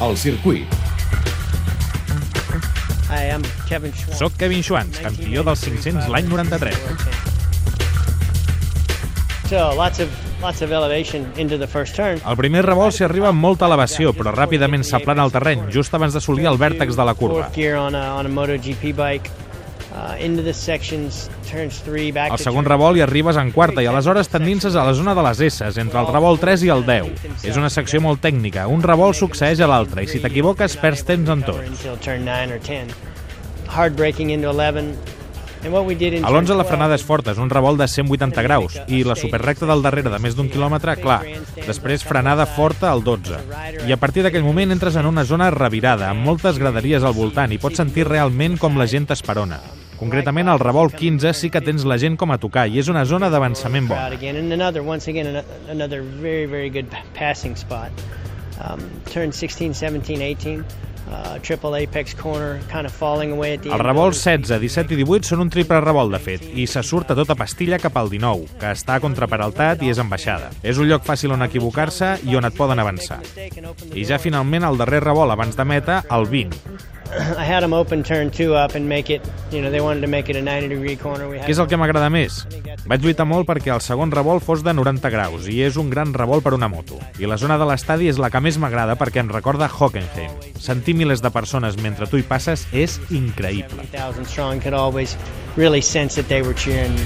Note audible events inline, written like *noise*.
El circuit. Kevin. Soc Kevin Schwantz, campió dels 500 l'any 93. So, lots of lots of elevation into the first turn. Al primer revolt s'hi arriba amb molta elevació, però ràpidament s'aplana el terreny, just abans d'assolir el vèrtex de la curva. Uh, into the sections, turns three, back Al segon revolt hi arribes en quarta i aleshores t'endinses a la zona de les S, entre el revolt 3 i el 10. És una secció molt tècnica, un revolt succeeix a l'altre i si t'equivoques perds temps en tots. until turn 9 or 10. Hard braking into 11. And what we did in A l'11 turn la frenada 12 és forta, és un revolt de 180 graus i la superrecta del darrere de més d'un quilòmetre, clar. Després frenada forta al 12. I a partir d'aquell moment entres en una zona revirada, amb moltes graderies al voltant i pots sentir realment com la gent t'esperona. Concretament, al revolt 15 sí que tens la gent com a tocar i és una zona d'avançament bona. spot. Um, turn 16, 17, 18, uh, triple apex corner, kind of falling away at the Els end. revolts 16, 17 i 18 són un triple revolt, de fet, i se surt a tota pastilla cap al 19, que està contraperaltat i és en baixada. És un lloc fàcil on equivocar-se i on et poden avançar. I ja finalment el darrer revolt abans de meta, el 20, *clears throat* I had them open turn two up and make it, you know, they wanted to make it a 90 degree corner. We had Què és el que m'agrada més? Vaig lluitar molt perquè el segon revolt fos de 90 graus i és un gran revolt per una moto. I la zona de l'estadi és la que més m'agrada perquè em recorda Hockenheim. Sentir milers de persones mentre tu hi passes és increïble. 70,000 strong could always really sense that they were cheering.